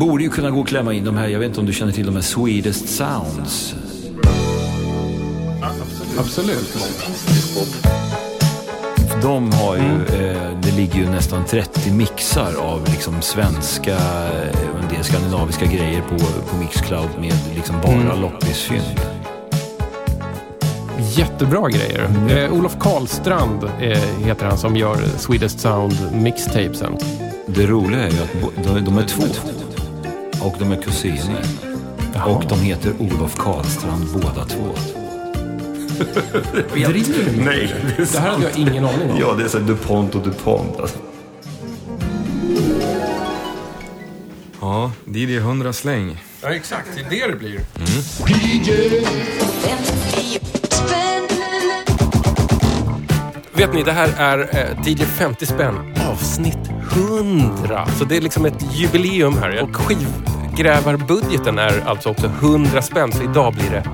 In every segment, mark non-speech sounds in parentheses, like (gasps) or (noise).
borde ju kunna gå och klämma in de här, jag vet inte om du känner till de här Swedest Sounds. Absolut. De har ju, eh, det ligger ju nästan 30 mixar av liksom svenska eh, och en del skandinaviska grejer på, på Mixcloud med liksom bara Mm. loppisfynd. Jättebra grejer. Eh, Olof Karlstrand eh, heter han som gör Swedish Sound mixtapesen. Det roliga är ju att de, de är två. Och de är kusiner. Och de heter Olof Karlstrand båda två. (laughs) Driver du med Nej, det är Det här hade jag ingen aning om. Ja, det är så DuPont och DuPont. Alltså. Ja, DJ 100 släng. Ja, exakt. Det är det det blir. Vet ni, det här är eh, DJ 50 spänn avsnitt 100. Så det är liksom ett jubileum här. Och skivgrävarbudgeten är alltså också 100 spänn. Så idag blir det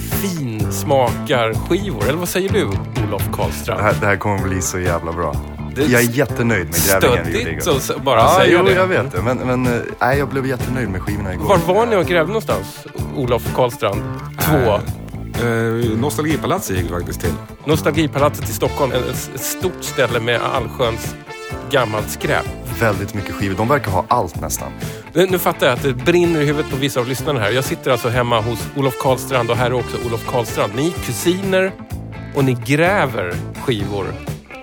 finsmakarskivor. Eller vad säger du, Olof Det Karlstrand? här, det här kommer bli så jävla bra. Det Jag är jättenöjd med grävningen vi gjorde Stöddigt igår. att bara Ja, säga jo, det. jag vet det. Men, men eh, nej, jag blev jättenöjd med skivorna igår. Var var ni och grävde någonstans, Olof Karlstrand? Två. Eh, Nostalgipalatset gick vi faktiskt till. Nostalgipalatset i Stockholm. Ett stort ställe med allsköns gammalt skräp. Väldigt mycket skivor. De verkar ha allt nästan. Nu fattar jag att det brinner i huvudet på vissa av lyssnarna här. Jag sitter alltså hemma hos Olof Karlstrand och här är också Olof Karlstrand. Ni är kusiner och ni gräver skivor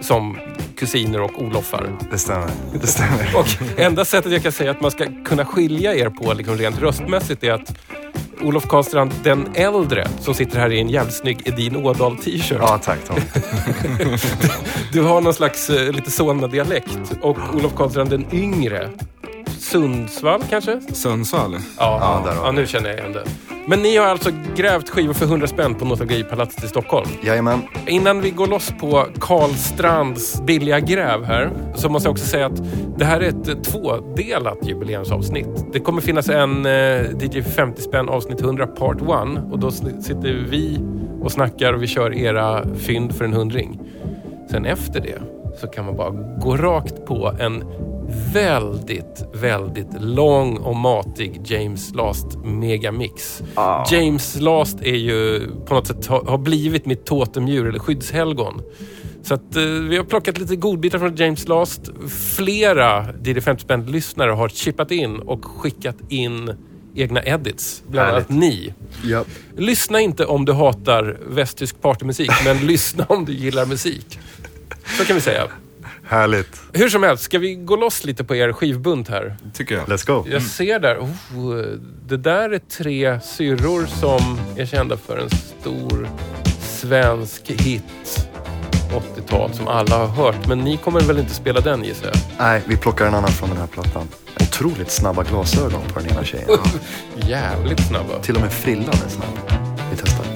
som kusiner och Olofar. Det stämmer. Det stämmer. Och enda sättet jag kan säga att man ska kunna skilja er på liksom rent röstmässigt är att Olof Karlstrand, den äldre, som sitter här i en jävligt snygg Edin Ådahl-t-shirt. Ja, tack Tom. (laughs) Du har någon slags eh, lite Solna-dialekt. Och Olof Karlstrand, den yngre. Sundsvall kanske? Sundsvall. Ja, Ja, där ja, vi. nu känner jag igen det. Men ni har alltså grävt skivor för 100 spänn på Nostalgipalatset i Stockholm. Jajamän. Innan vi går loss på Karl Strands billiga gräv här så måste jag också säga att det här är ett eh, tvådelat jubileumsavsnitt. Det kommer finnas en eh, DJ 50 spänn avsnitt 100 part 1 och då sitter vi och snackar och vi kör era fynd för en hundring. Sen efter det så kan man bara gå rakt på en väldigt, väldigt lång och matig James Last megamix. James Last är ju på något sätt har, har blivit mitt totemdjur eller skyddshelgon. Så att, eh, vi har plockat lite godbitar från James Last. Flera DJ 50 spänn lyssnare har chippat in och skickat in egna edits. Bland annat ni. Ja. Lyssna inte om du hatar västtysk partymusik, men (laughs) lyssna om du gillar musik. Så kan vi säga. Härligt. Hur som helst, ska vi gå loss lite på er skivbunt här? Tycker jag. Let's go. Jag ser där, oh, det där är tre syrror som är kända för en stor svensk hit 80-tal som alla har hört. Men ni kommer väl inte spela den gissar jag? Nej, vi plockar en annan från den här plattan. Otroligt snabba glasögon på den ena tjejen. (laughs) Jävligt snabba. Till och med frillan är snabb. Vi testar.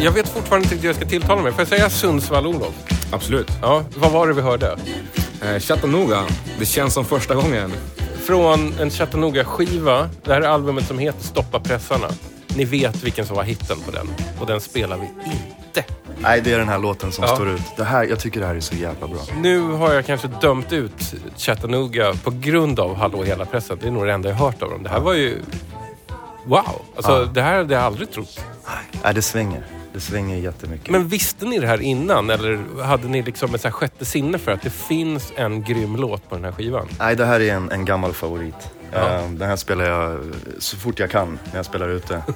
Jag vet fortfarande inte hur jag ska tilltala mig. Får jag säga Sundsvall-Olof? Absolut. Ja, vad var det vi hörde? Eh, Chattanooga, det känns som första gången. Från en Chattanooga-skiva. Det här är albumet som heter Stoppa pressarna. Ni vet vilken som var hitten på den. Och den spelar vi inte. Nej, det är den här låten som Ja. står ut. Det här, jag tycker det här är så jävla bra. Nu har jag kanske dömt ut Chattanooga på grund av Hallå hela pressen. Det är nog det enda jag har hört av dem. Det här var ju... Wow! Alltså, Ja. det här hade jag aldrig trott. Nej, det svänger. Det svänger jättemycket. Men visste ni det här innan? Eller hade ni liksom ett så här sjätte sinne för att det finns en grym låt på den här skivan? Nej, det här är en, en gammal favorit. Ja. Eh, den här spelar jag så fort jag kan när jag spelar ute. (laughs)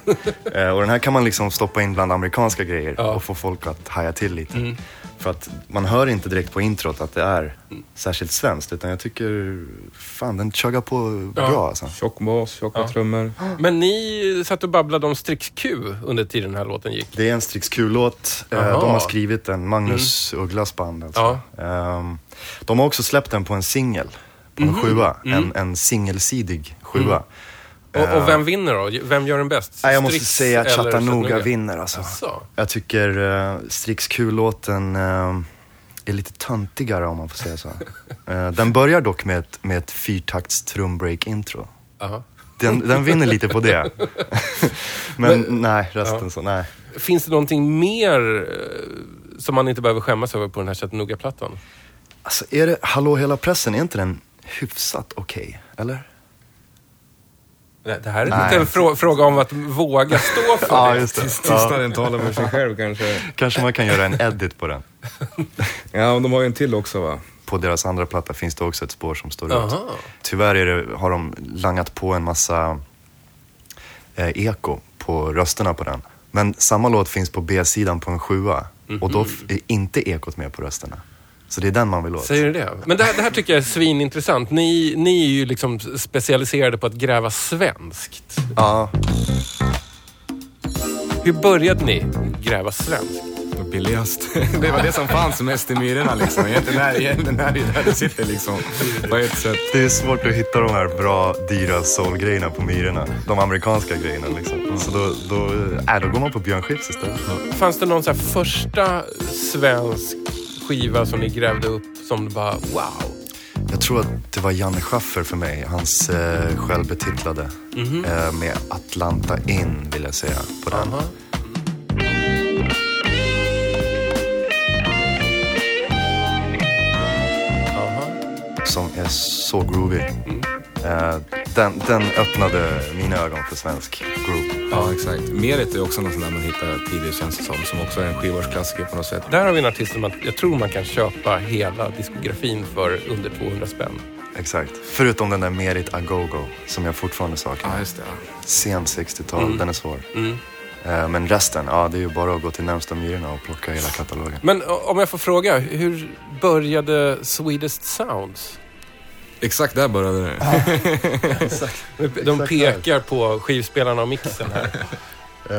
Eh, och den här kan man liksom stoppa in bland amerikanska grejer Ja. och få folk att haja till lite. Mm. För att man hör inte direkt på introt att det är särskilt svenskt. Utan jag tycker, fan den chuggar på Ja. bra alltså. Tjock bas, tjocka Ja. trummor. Men ni satt och babblade om Strix Q under tiden den här låten gick. Det är en Strix Q-låt. Eh, de har skrivit den, Magnus Ugglas band alltså. Ehm, de har också släppt den på en singel. En sjua. En, en singelsidig sjua. Och, och vem vinner då? Vem gör den bäst? Nej, jag måste Strix säga att Chattanooga vinner alltså. Asså? Jag tycker uh, Strix Q-låten eh, är lite töntigare om man får säga så. (laughs) Eh, den börjar dock med ett, med ett fyrtakts trumbreak-intro. Aha. Den, den vinner lite på det. (laughs) Men, nej, resten Ja. så, nej. Finns det någonting mer eh, som man inte behöver skämmas över på den här Chattanooga-plattan? Alltså är det, hallå hela pressen, är inte den hyfsat okej? eller? Det det här är Nej. lite en frå fråga om att våga stå för (laughs) Ja, det. just det. Ja, Tystnaden talar för sig själv kanske. kanske man kan göra en edit på den. (laughs) Ja, och de har ju en till också va? På deras andra platta finns det också ett spår som står ut. Aha. Tyvärr är det, har de langat på en massa eh, eko på rösterna på den. Men samma låt finns på B-sidan på en sjua. Och då f- är inte ekot med på rösterna. Så det är den man vill åt. Säger du det? Men det här, det här tycker jag är svinintressant. Ni, ni är ju liksom specialiserade på att gräva svenskt. Ja, Hur började ni gräva svenskt? Och billigast. (laughs) Det var det som fanns mest i myrorna liksom. Egentligen är där det sitter liksom. På ett sätt. det är svårt att hitta de här bra, dyra soul-grejerna på myrorna. De amerikanska grejerna liksom. Så då, då, äh, då går man på Björn Skifs istället. Fanns det någon så här första svensk skiva som ni grävde upp som bara wow? Jag tror att det var Janne Schaffer för mig. Hans eh, självbetitlade. Eh, med Atlanta In vill jag säga på den. Aha. Aha. som är så groovy. Eh, den, den öppnade mina ögon för svensk groove. Ja, exakt. Merit är också något sånt där man hittar tidigt känns det som. Som också är en skivårsklassiker på något sätt. Där har vi en artist som man, jag tror man kan köpa hela diskografin för under 200 spänn. Exakt. Förutom den där Merit Agogo som jag fortfarande saknar. Ja, just det. Sen 60-tal, den är svår. Mm. Eh, men resten, ja det är ju bara att gå till närmsta myrorna och plocka hela katalogen. Men om jag får fråga, hur började Swedish Sounds? Exakt där började det. (laughs) De pekar på skivspelarna och mixen här. (laughs) Eh,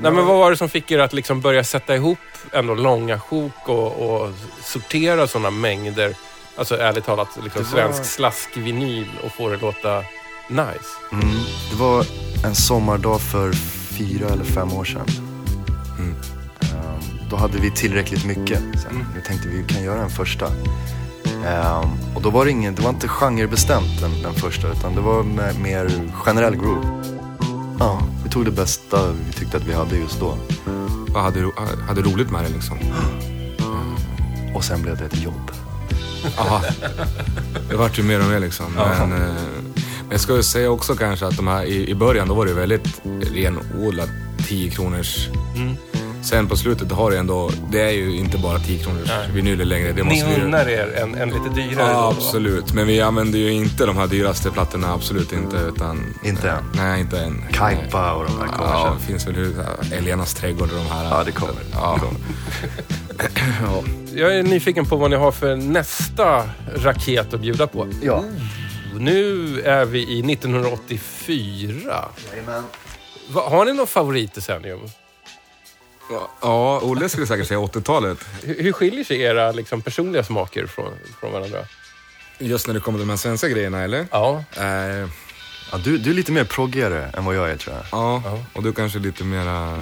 Nej, men vad var det som fick er att liksom börja sätta ihop ändå långa sjok och, och sortera sådana mängder? Alltså ärligt talat, liksom var- svensk slaskvinyl och få det låta nice. Mm, det var en sommardag för fyra eller fem år sedan. Mm. Ehm, då hade vi tillräckligt mycket. Så Mm. Nu tänkte vi vi kan göra en första. Ehm, och då var det ingen, det var inte genrebestämt den, den första utan det var med, mer generell groove. Ja, vi tog det bästa vi tyckte att vi hade just då. Jag hade, hade roligt med det liksom. Och sen blev det ett jobb. Aha. Det vart ju mer och mer liksom. Men, eh, men jag ska ju säga också kanske att de här i, i början då var det väldigt renodlat 10 kronors. Mm. Sen på slutet har det ändå, det är ju inte bara 10 kronors vinyler längre. Det Ni måste vi ju- unnar er en, en lite dyrare Ja, absolut. Men vi använder ju inte de här dyraste plattorna, absolut inte. Utan, Inte än? Nej, inte än. Kaipa och de här Ja, kommersen. det finns väl Elenas trädgård och de här. Ja, det kommer. Ja. Kommer. (laughs) ja. Jag är nyfiken på vad ni har för nästa raket att bjuda på. Ja. Nu är vi i 1984. Jajamän. Va, har ni någon favoritdecennium? Ja, Olle skulle säkert säga 80-talet. Hur, hur skiljer sig era liksom, personliga smaker från, från varandra? Just när det kommer till de här svenska grejerna, eller? Ja. Eh, Ja, du, du är lite mer proggigare än vad jag är tror jag. ja, Ja. och du kanske lite mera...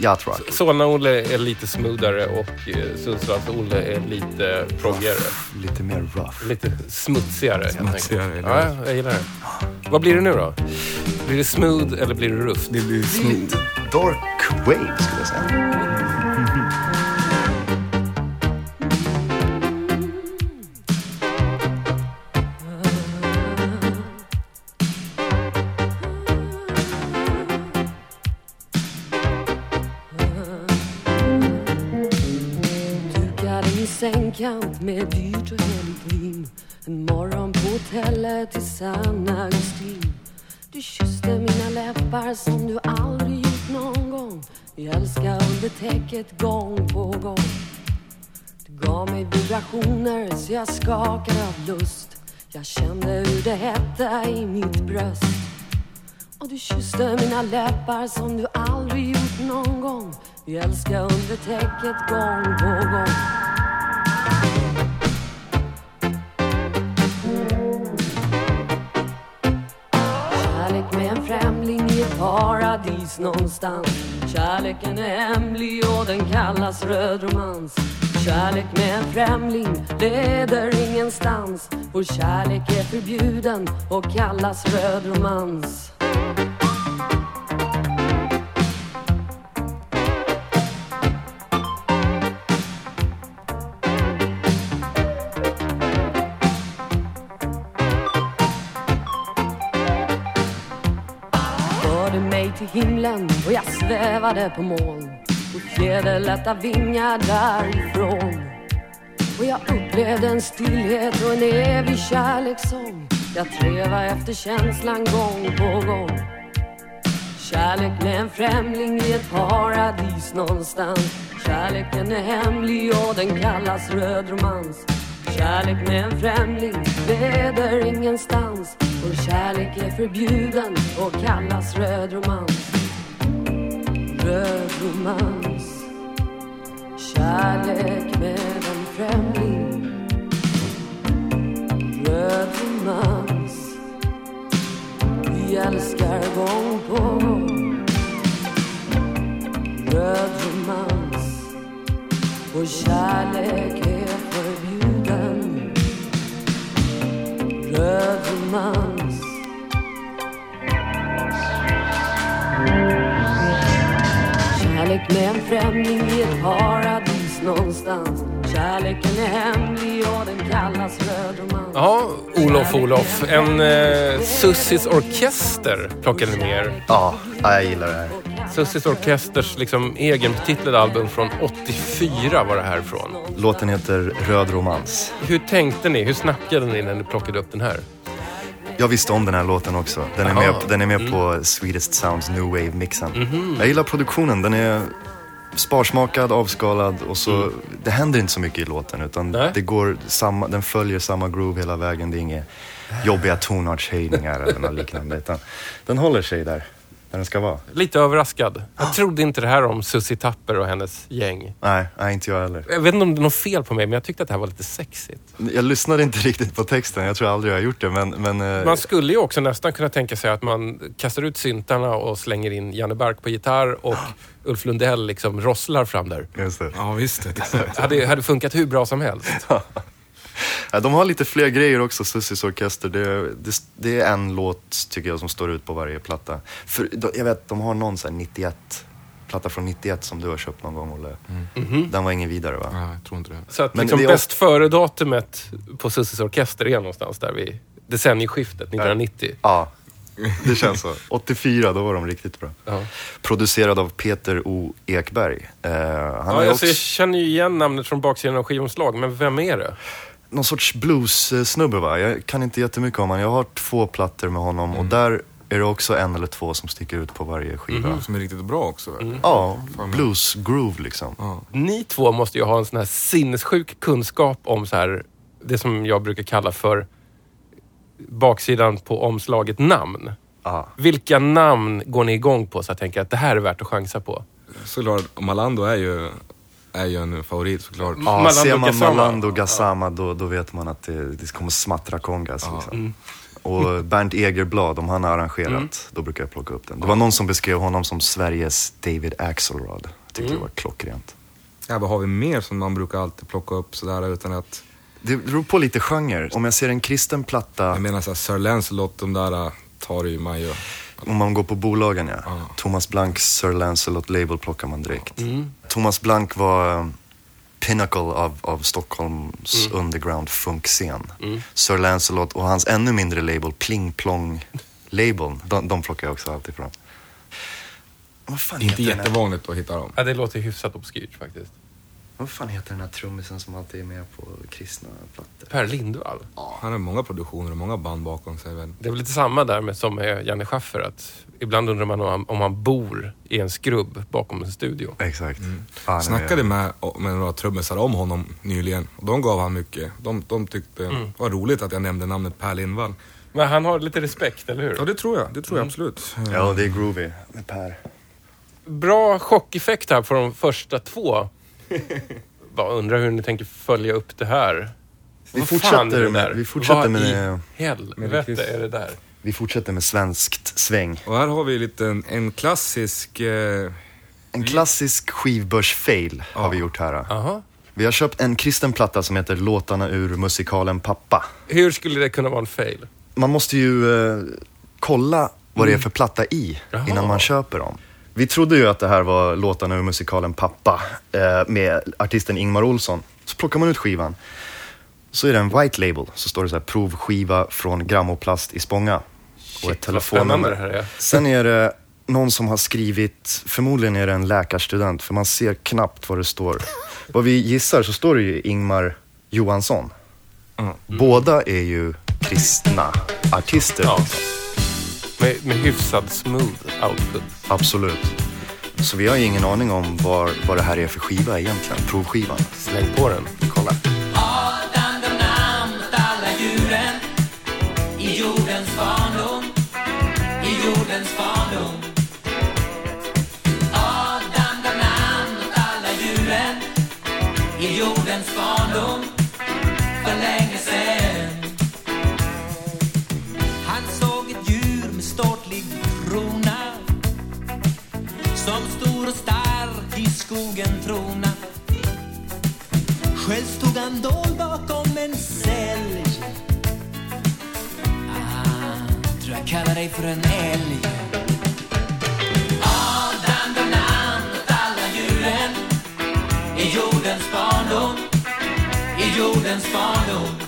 yacht rock. Solna-Olle är lite smoothare och eh, Sundsvalls-Olle är lite proggigare. Lite mer rough. Lite smutsigare. helt enkelt. Smutsigare, eller Ja, jag gillar det. Vad blir det nu då? Blir det smooth eller blir det ruft? Det blir är lite dark wave skulle jag säga. Dukade min sängkant med dyrt och heligt vin En morgon på hotellet i San Agustin Du kysste mina läppar som du aldrig vi älskade under täcket gång på gång. Du gav mig vibrationer så jag skakade av lust. Jag kände hur det hette i mitt bröst. Och du kysste mina läppar som du aldrig gjort någon gång. Vi älskar under täcket gång på gång. Paradis någonstans. Kärleken är hemlig och den kallas röd romans. Kärlek med en främling leder ingenstans. Vår kärlek är förbjuden och kallas röd romans. Himlen och jag svävade på moln och fjäderlätta vingar därifrån. Och jag upplevde en stillhet och en evig kärlekssång. Jag trevade efter känslan gång på gång. Kärlek med en främling i ett paradis någonstans. Kärleken är hemlig och den kallas röd romans. Kärlek med en främling leder ingenstans. Vår kärlek är förbjuden och kallas röd romans. Röd romans. Kärlek med en främling. Röd romans. Vi älskar gång på gång. Röd romans. Vår kärlek är för Övermans. Kärlek med en främling i ett paradis någonstans. Kärleken är hemlig och den kallas röd romans. Ja, Olof Olof. En eh, Sussis orkester plockade ni med er. Ja, ja, jag gillar det här. Sussis orkesters liksom egenbetitlade album från 84 var det här ifrån. Låten heter Röd romans. Hur tänkte ni? Hur snackade ni när ni plockade upp den här? Jag visste om den här låten också. Den är Jaha. med, den är med på Sweetest Sounds New Wave-mixen. Mhm. Jag gillar produktionen. Den är sparsmakad, avskalad och så... Det händer inte så mycket i låten utan Nej. det går samma, den följer samma groove hela vägen. Det är inga jobbiga tonartshöjningar eller något liknande. Utan den håller sig där, där den ska vara. Lite överraskad. Jag trodde inte det här om Susie Tapper och hennes gäng. Nej, nej, inte jag heller. Jag vet inte om det är något fel på mig, men jag tyckte att det här var lite sexigt. Jag lyssnade inte riktigt på texten. Jag tror aldrig jag har gjort det, men... men eh, Man skulle ju också nästan kunna tänka sig att man kastar ut syntarna och slänger in Janne Bark på gitarr och (gasps) Ulf Lundell liksom rosslar fram där. Just det. Ja, visst. Det. Hade, hade funkat hur bra som helst. (laughs) De har lite fler grejer också, Sussis Orkester. Det, det, det är en låt, tycker jag, som står ut på varje platta. För, jag vet, de har någon sån här 91, platta från 91 som du har köpt någon gång, Olle. Den var ingen vidare, va? Ja, jag tror inte det. Så att Men liksom det är bäst före-datumet på Sussis Orkester är någonstans där vid decennieskiftet, 1990. Ja, det känns så. 84, då var de riktigt bra. Ja. Producerad av Peter O. Ekberg. Eh, han Ja, är alltså, också jag känner ju igen namnet från baksidan av skivomslag, men vem är det? Någon sorts blues-snubbe, va? Jag kan inte jättemycket om honom. Jag har två plattor med honom och där är det också en eller två som sticker ut på varje skiva. Som är riktigt bra också. verkligen. Ja, blues-groove liksom. Ja. Ni två måste ju ha en sån här sinnessjuk kunskap om så här, det som jag brukar kalla för baksidan på omslaget namn. Ja. Vilka namn går ni igång på så jag tänker att det här är värt att chansa på? Såklart, Malando är ju, är ju en favorit såklart. Ja, Malando ser man Gassama. Malando Gassama då, då vet man att det, det kommer smattra kongas. Liksom. Och Bernt Egerblad, om han har arrangerat, Mm. då brukar jag plocka upp den. Det var någon som beskrev honom som Sveriges David Axelrod. Jag tyckte Mm. det var klockrent. Ja, vad har vi mer som man brukar alltid plocka upp sådär utan att... Det beror på lite genre. Om jag ser en kristen platta, Jag menar såhär, Sir Lancelot, de där äh, tar ju man ju. Om man går på bolagen ja. Ja. Thomas Blanks Sir Lancelot Label plockar man direkt. Mm. Thomas Blank var um, pinnacle av, av Stockholms Mm. underground funkscen. Sir Lancelot och hans ännu mindre label, Pling Plong Label, de, de plockar jag också alltid fram. Vad fan, Inte heter den här, jättevanligt att hitta dem. Ja, det låter hyfsat obskyrt faktiskt. Vad fan heter den här trummisen som alltid är med på kristna plattor? Per Lindvall. Han har många produktioner och många band bakom sig väl. Det är väl lite samma där med, som med Janne Schaffer. Att ibland undrar man om han, om han bor i en skrubb bakom en studio. Exakt. Mm. Ja, är Snackade jag- med, med några trummisar om honom nyligen. Och de gav han mycket. De, de tyckte Mm. det var roligt att jag nämnde namnet Per Lindvall. Men han har lite respekt, eller hur? Ja, det tror jag. Det Mm. tror jag absolut. Ja, det är groovy med Per. Bra chockeffekt här på de första två. Bara undrar hur ni tänker följa upp det här. Vi Vad fortsätter fan är det med- vi fortsätter Vad med i det- helvete är det där? Vi fortsätter med svenskt sväng. Och här har vi lite en, en klassisk... Eh, En klassisk skivbörs-fail har vi gjort här. Aha. Vi har köpt en kristen platta som heter Låtarna ur musikalen Pappa. Hur skulle det kunna vara en fail? Man måste ju eh, kolla vad det är för platta i Jaha. innan man köper dem. Vi trodde ju att det här var låtarna ur musikalen Pappa eh, med artisten Ingmar Olsson. Så plockar man ut skivan. Så är det en white label. Så står det så här provskiva från Grammoplast i Spånga. Och ett spännande det telefonnummer. här är. Sen är det någon som har skrivit, förmodligen är det en läkarstudent, för man ser knappt vad det står. Vad vi gissar så står det ju Ingmar Johansson. Mm. Båda är ju kristna artister. Ja. Med, med hyfsad smooth output. Absolut. Så vi har ingen aning om vad, vad det här är för skiva egentligen, provskivan. Släng på den. Kolla. I jordens barndom, i jordens barndom. Själv dold bakom en sälj ah, Tror jag kallar dig för en älg. Adam gav namn åt alla djuren. I jordens barndom. I jordens barndom.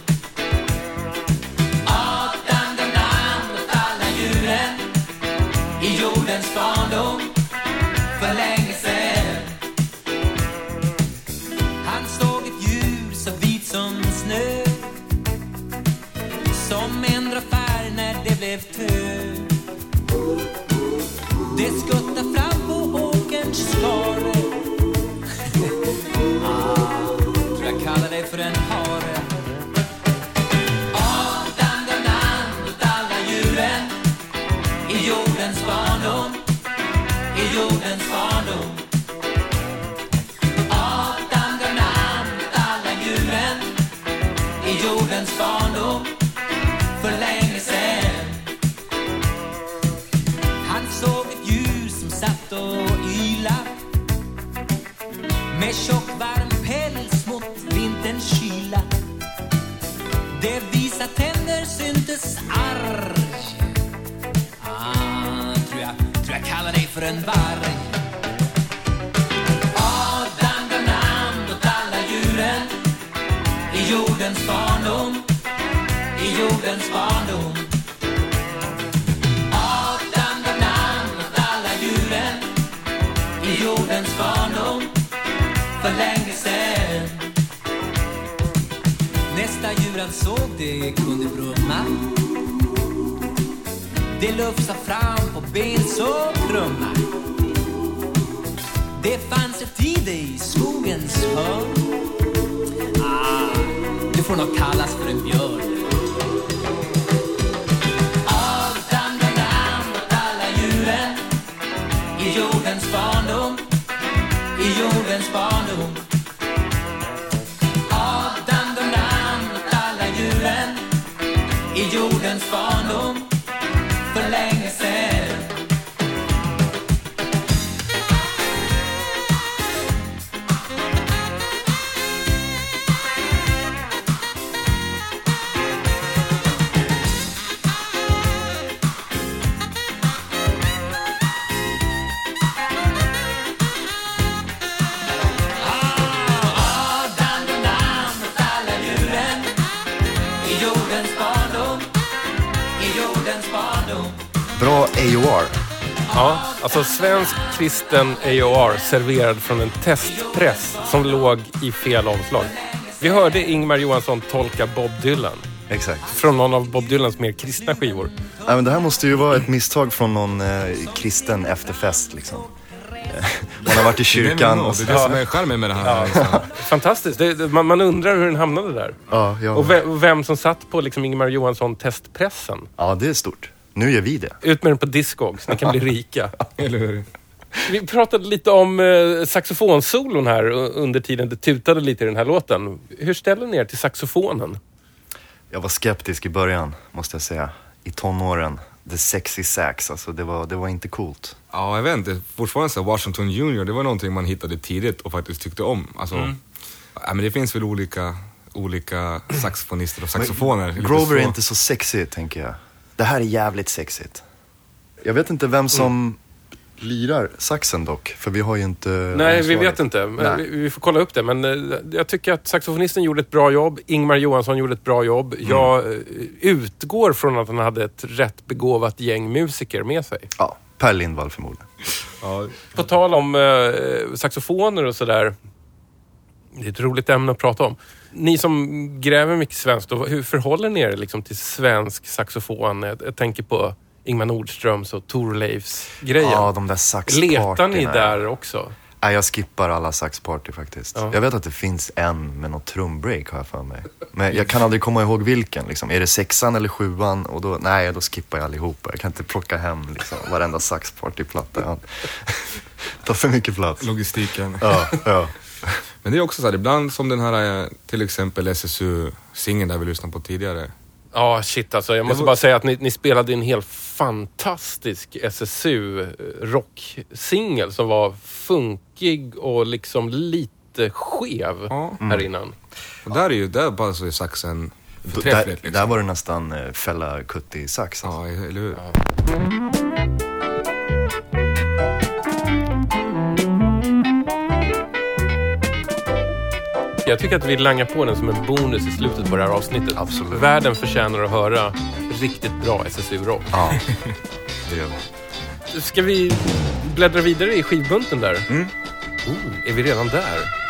I jordens barndom för länge sen. Nästa djur han såg det kunde brumma. Det lufsade fram på ben som krumma. Det fanns ett tid i skogens hörn Ah, du får nog kallas för en björn världens barndom. Adam de namn åt alla djuren i jordens barndom. Ja, alltså svensk kristen AOR serverad från en testpress som låg i fel omslag. Vi hörde Ingmar Johansson tolka Bob Dylan Exakt. från någon av Bob Dylans mer kristna skivor. Ja, men det här måste ju vara ett misstag från någon eh, kristen efterfest liksom. Eh, Man har varit i kyrkan och Det är det som är charmen med det här. Liksom. (laughs) Fantastiskt. Det, det, man, man undrar hur den hamnade där. ja, ja. Och vem, vem som satt på liksom Ingmar Johansson testpressen. ja, det är stort. Nu gör vi det. Ut med den på Discogs, ni kan bli (laughs) rika. Eller hur? Vi pratade lite om eh, saxofonsolon här under tiden det tutade lite i den här låten. Hur ställer ni er till saxofonen? Jag var skeptisk i början, måste jag säga. I tonåren. The sexy sax, alltså det var, det var inte coolt. Ja, jag vet inte. Fortfarande så Washington Junior, det var någonting man hittade tidigt och faktiskt tyckte om. Alltså, ja, men det finns väl olika, olika saxofonister och saxofoner. Grover är inte så sexy, tänker jag. Det här är jävligt sexigt. Jag vet inte vem som lirar saxen dock, för vi har ju inte Nej, vi vet inte. Vi, vi får kolla upp det. Men eh, jag tycker att saxofonisten gjorde ett bra jobb. Ingmar Johansson gjorde ett bra jobb. Jag eh, utgår från att han hade ett rätt begåvat gäng musiker med sig. Ja, Per Lindvall förmodligen. Ja, På tal om eh, saxofoner och sådär. Det är ett roligt ämne att prata om. Ni som gräver mycket svenskt, då, hur förhåller ni er liksom till svensk saxofon? Jag, jag tänker på Ingmar Nordströms och Thorleifs grejen. Ja, de där saxpartyna. Letar ni där också? Nej, jag skippar alla saxparty faktiskt. Ja. Jag vet att det finns en med något trumbreak har jag för mig. Men jag kan aldrig komma ihåg vilken. Liksom. Är det sexan eller sjuan? Och då, nej, då skippar jag allihopa. Jag kan inte plocka hem liksom, varenda saxpartyplatta. tar (laughs) för mycket plats. logistiken. Ja, ja. (laughs) Men det är också så här, ibland som den här eh, till exempel SSU-singeln där vi lyssnade på tidigare. Ja, shit alltså. Jag måste var- bara säga att ni, ni spelade en helt fantastisk SSU-rocksingel som var funkig och liksom lite skev Ja. här innan. Och där är ju, där bara så är saxen Där, förträffligt. Liksom. där var det nästan eh, fälla kutti sax. Alltså. Ja, eller hur? Jag tycker att vi langar på den som en bonus i slutet på det här avsnittet. Absolut. Världen förtjänar att höra riktigt bra SSU-rock. Ja, (laughs) det gör vi. Ska vi bläddra vidare i skivbunten där? Mm. Oh, är vi redan där?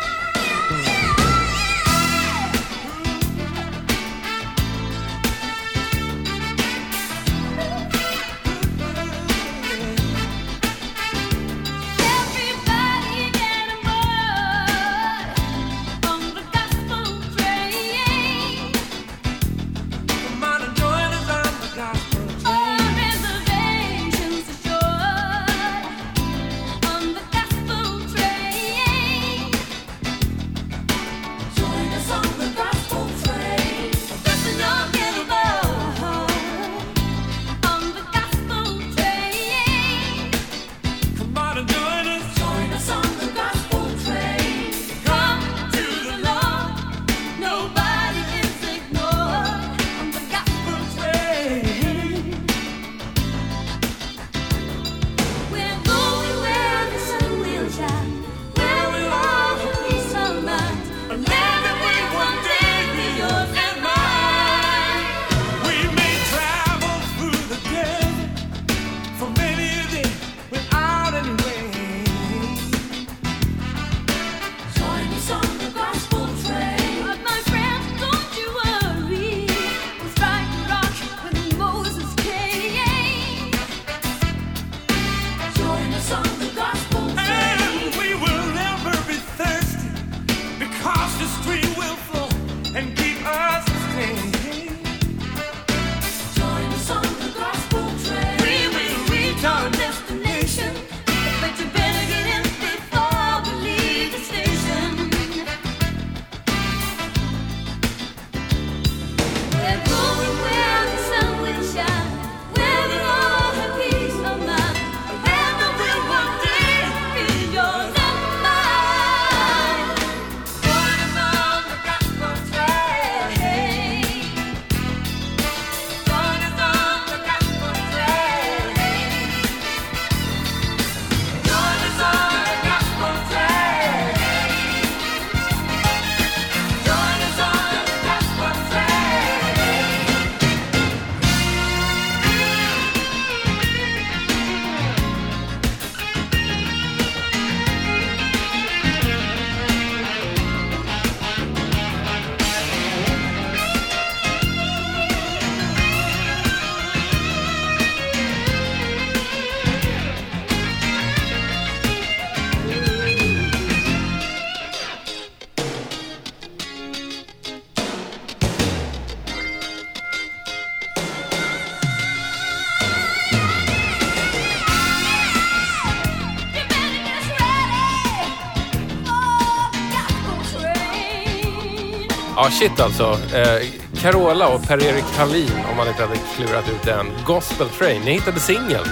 Ja, shit alltså. Eh, Carola och Per-Erik Hallin, om man inte hade klurat ut det än. Gospel Train. Ni hittade singeln.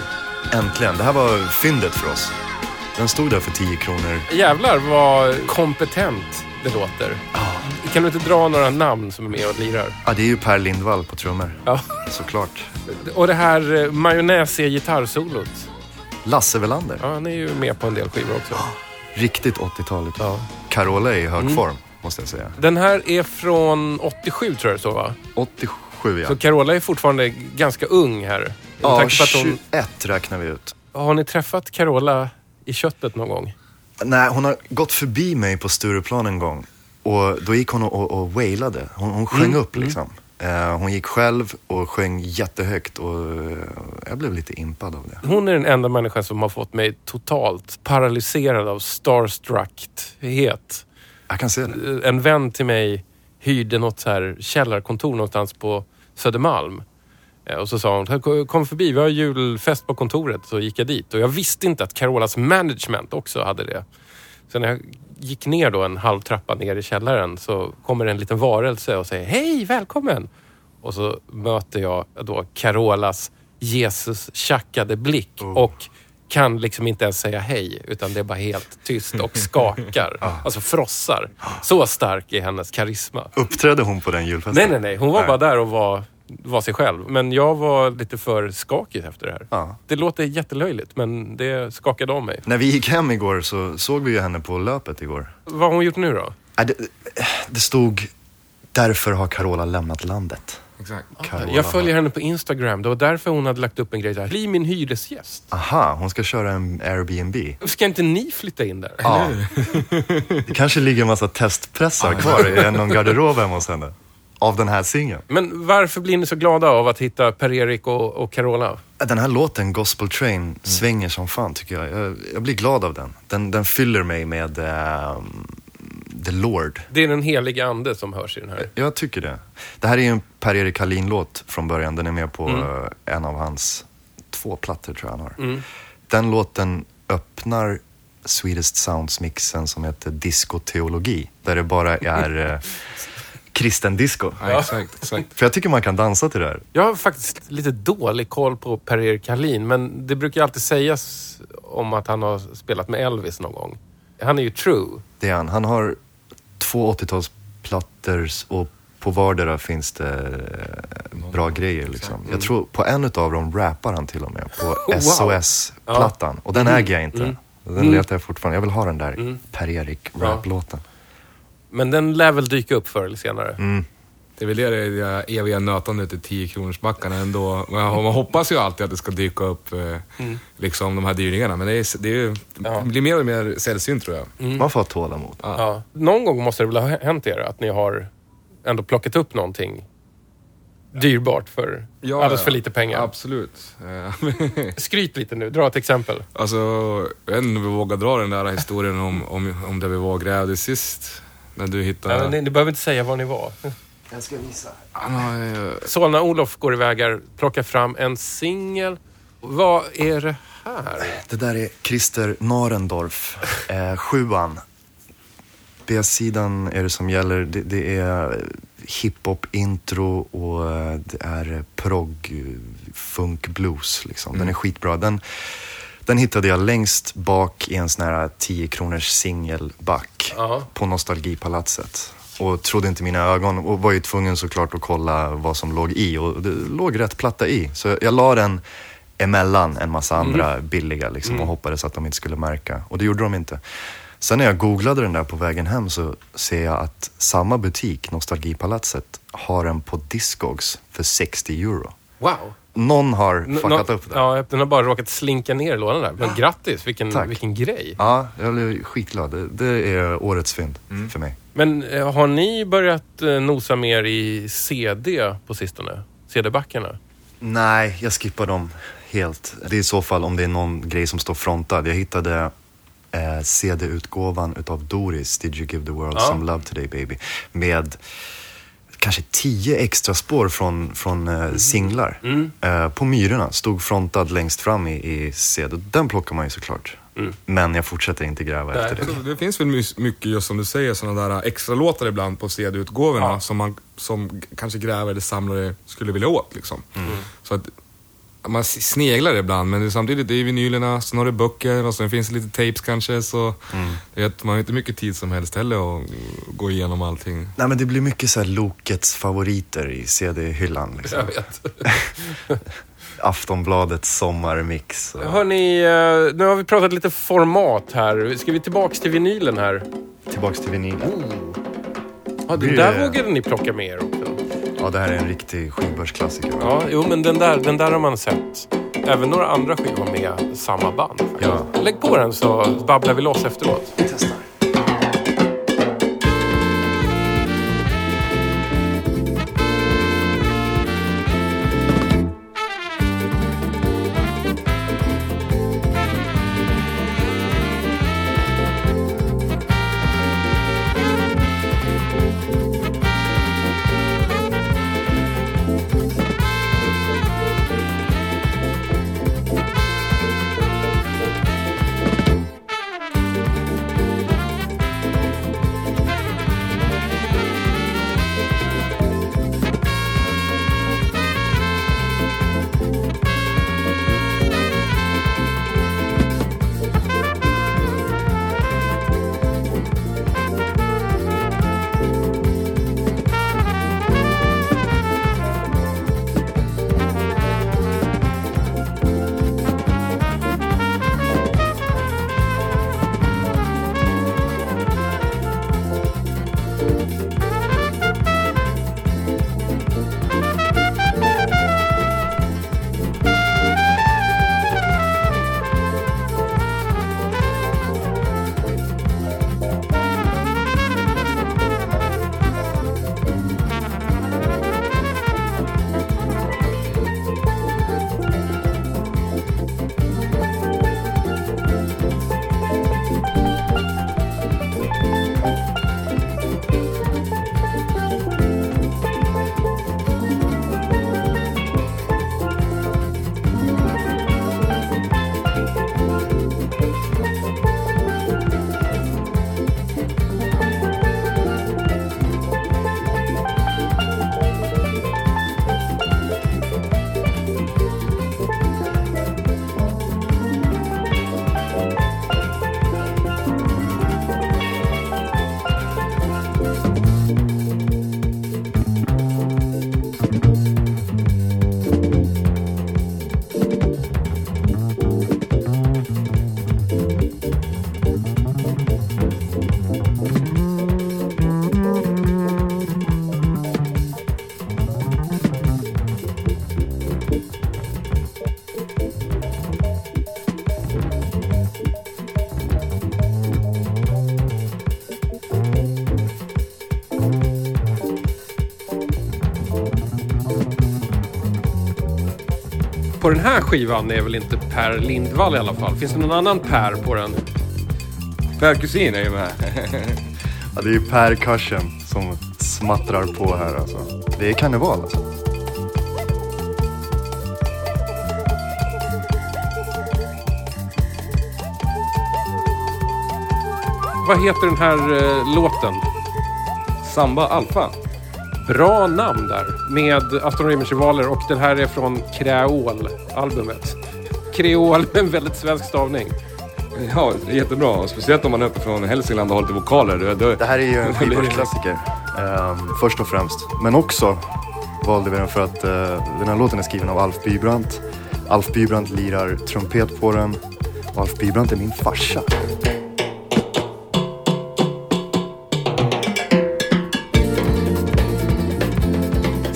Äntligen. Det här var fyndet för oss. Den stod där för 10 kronor. Jävlar vad kompetent det låter. Kan du inte dra några namn som är med och lirar? Ja, det är ju Per Lindvall på trummor. Ja. Såklart. Och det här eh, majonnäsiga gitarrsolot. Lasse Welander. Ja, han är ju med på en del skivor också. Riktigt 80-talet. Ja. Carola är i hög Mm. Måste jag säga. Den här är från 87 tror jag det så va? 87 ja. Så Carola är fortfarande ganska ung här. Ja, tanke på att hon, 21 räknar vi ut. har ni träffat Carola i köttet någon gång? Nej, hon har gått förbi mig på Stureplan en gång. Och då gick hon och, och, wailade. Hon, hon sjöng Mm, upp liksom. Eh, hon gick själv och sjöng jättehögt och eh, jag blev lite impad av det. Hon är den enda människan som har fått mig totalt paralyserad av starstruckhet. Jag kan se det. En vän till mig hyrde något så här källarkontor någonstans på Södermalm. Eh, Och så sa hon, kom förbi, vi har julfest på kontoret. Så gick jag dit och jag visste inte att Carolas management också hade det. Så när jag gick ner då en halv trappa ner i källaren så kommer en liten varelse och säger hej, välkommen. Och så möter jag då Carolas Jesus tjackade blick och kan liksom inte ens säga hej utan det är bara helt tyst och skakar. (laughs) Alltså frossar. Så stark är hennes karisma. Uppträdde hon på den julfesten? Nej, nej, nej. Hon var Nej. bara där och var, var sig själv. Men jag var lite för skakig efter det här. Ja. Det låter jättelöjligt, men det skakade om mig. När vi gick hem igår så såg vi ju henne på löpet igår. Vad har hon gjort nu då? Det, det stod Därför har Carola lämnat landet. Exakt. Carola Jag följer henne på Instagram. Det var därför hon hade lagt upp en grej där. Bli min hyresgäst. Aha, hon ska köra en Airbnb. Ska inte ni flytta in där? Ja. Det kanske ligger en massa testpressar kvar i någon garderob hemma hos henne. Av den här singeln. Men varför blir ni så glada av att hitta Per-Erik och, och Carola? Den här låten, Gospel Train, svänger som fan tycker jag. jag. Jag blir glad av den. Den, den fyller mig med ehm, The Lord. Det är den heliga ande som hörs i den här. Jag tycker det. Det här är ju en Per-Erik Hallin-låt från början. Den är med på Mm. eh, en av hans två plattor tror jag han har. Mm. Den låten öppnar Sweetest Sounds-mixen som heter Discoteologi. Där det bara är eh, (laughs) kristen disco. Ja, exakt, exakt. För jag tycker man kan dansa till det här. Jag har faktiskt lite dålig koll på Per-Erik Hallin, men det brukar alltid sägas om att han har spelat med Elvis någon gång. Han är ju true. Det är han. Han har två 80-talsplattor och på vardera finns det eh, bra grejer. Liksom. Jag tror på en av dem rappar han till och med. På. (laughs) SOS-plattan. Och den äger jag inte. Mm. Den Mm. letar jag fortfarande. Jag vill ha den där Mm. Per-Erik Ja. rap-låten. Men den lär väl dyka upp förr eller senare. Mm. Det är väl det det eviga nötandet i 10 kronors mackarna ändå. Man, man hoppas ju alltid att det ska dyka upp eh, liksom de här dyrningarna. Men det, är, det, är, Ja. blir mer och mer sällsynt tror jag. Man får ha tålamod. Ja. Någon gång måste det väl ha hänt er att ni har ändå plockat upp någonting dyrbart för alldeles för lite pengar. Absolut. Eh, (laughs) Skryt lite nu, dra ett exempel. alltså, jag vet inte om vi vågar dra den där historien om, om, om där vi var och grävde sist. När du hittade... Nej, ni, ni behöver inte säga var ni var. Jag ska visa. Ah, eh, Solna-Olof går iväg här, plockar fram en singel. Vad är det här? Det där är Christer Narendorf, eh, sjuan. B-sidan är det som gäller. Det, det är hiphop-intro och eh, det är prog, funk, blues. Liksom. Den är skitbra. Den, den hittade jag längst bak i en sån här 10 kronors singelback på Nostalgipalatset. Och trodde inte mina ögon och var ju tvungen såklart att kolla vad som låg i. Och det låg rätt platta i. Så jag la den emellan en massa andra billiga liksom, och hoppades att de inte skulle märka. Och det gjorde de inte. Sen när jag googlade den där på vägen hem så ser jag att samma butik, Nostalgipalatset, har den på Discogs för 60 euro. Wow. Någon har N- fuckat upp det. Ja, den har bara råkat slinka ner i lådan där. Men grattis, vilken, Tack. vilken grej. Ja, jag blev skitglad. Det, det är årets fynd för mig. Men eh, har ni börjat eh, nosa mer i CD på sistone? CD-backarna? Nej, jag skippar dem helt. Det är i så fall om det är någon grej som står frontad. Jag hittade eh, CD-utgåvan utav Doris, Did you give the world Ja. some love today baby? Med kanske tio extra spår från, från eh, singlar. Mm. Eh, på Myrorna, stod frontad längst fram i, i CD. Den plockar man ju såklart. Men jag fortsätter inte gräva Nej. efter det. Det finns väl mycket, just som du säger, sådana där extra låtar ibland på CD-utgåvorna Ja. som, man, som kanske grävare eller samlare skulle vilja åt. Liksom. Så att man sneglar ibland, men det är samtidigt det är vinylerna, sen har du böcker och sen finns det lite tapes kanske. Så är att man har inte mycket tid som helst heller att gå igenom allting. Nej men det blir mycket så här Lokets favoriter i CD-hyllan. Liksom. Jag vet. (laughs) Aftonbladets sommarmix. Och... Hörni, eh, nu har vi pratat lite format här. Ska vi tillbaks till vinylen här? Tillbaks till vinylen. Ja, den Blir där det- vågade ni plocka med er också. Ja, det här är en riktig skivbörsklassiker. Ja, jo, men den där, den där har man sett. Även några andra skivor med samma band. Ja. Lägg på den så babblar vi loss efteråt. På den här skivan är väl inte Per Lindvall i alla fall? Finns det någon annan Per på den? Per Kusin är ju med. (laughs) Ja, det är ju Per Cushion som smattrar på här alltså. Det är karneval alltså. Vad heter den här eh, låten? Samba Alfa. Bra namn där. Med Aston Rivaler och den här är från Kreol-albumet. Kreol med (laughs) en väldigt svensk stavning. Ja, det är jättebra. Speciellt om man är uppe från Hälsingland och har lite vokaler. Då, då, Det här är ju en (laughs) skivbörsklassiker. ehm, först och främst. Men också valde vi den för att eh, den här låten är skriven av Alf Bybrandt. Alf Bybrandt lirar trumpet på den. Och Alf Bybrandt är min farsa.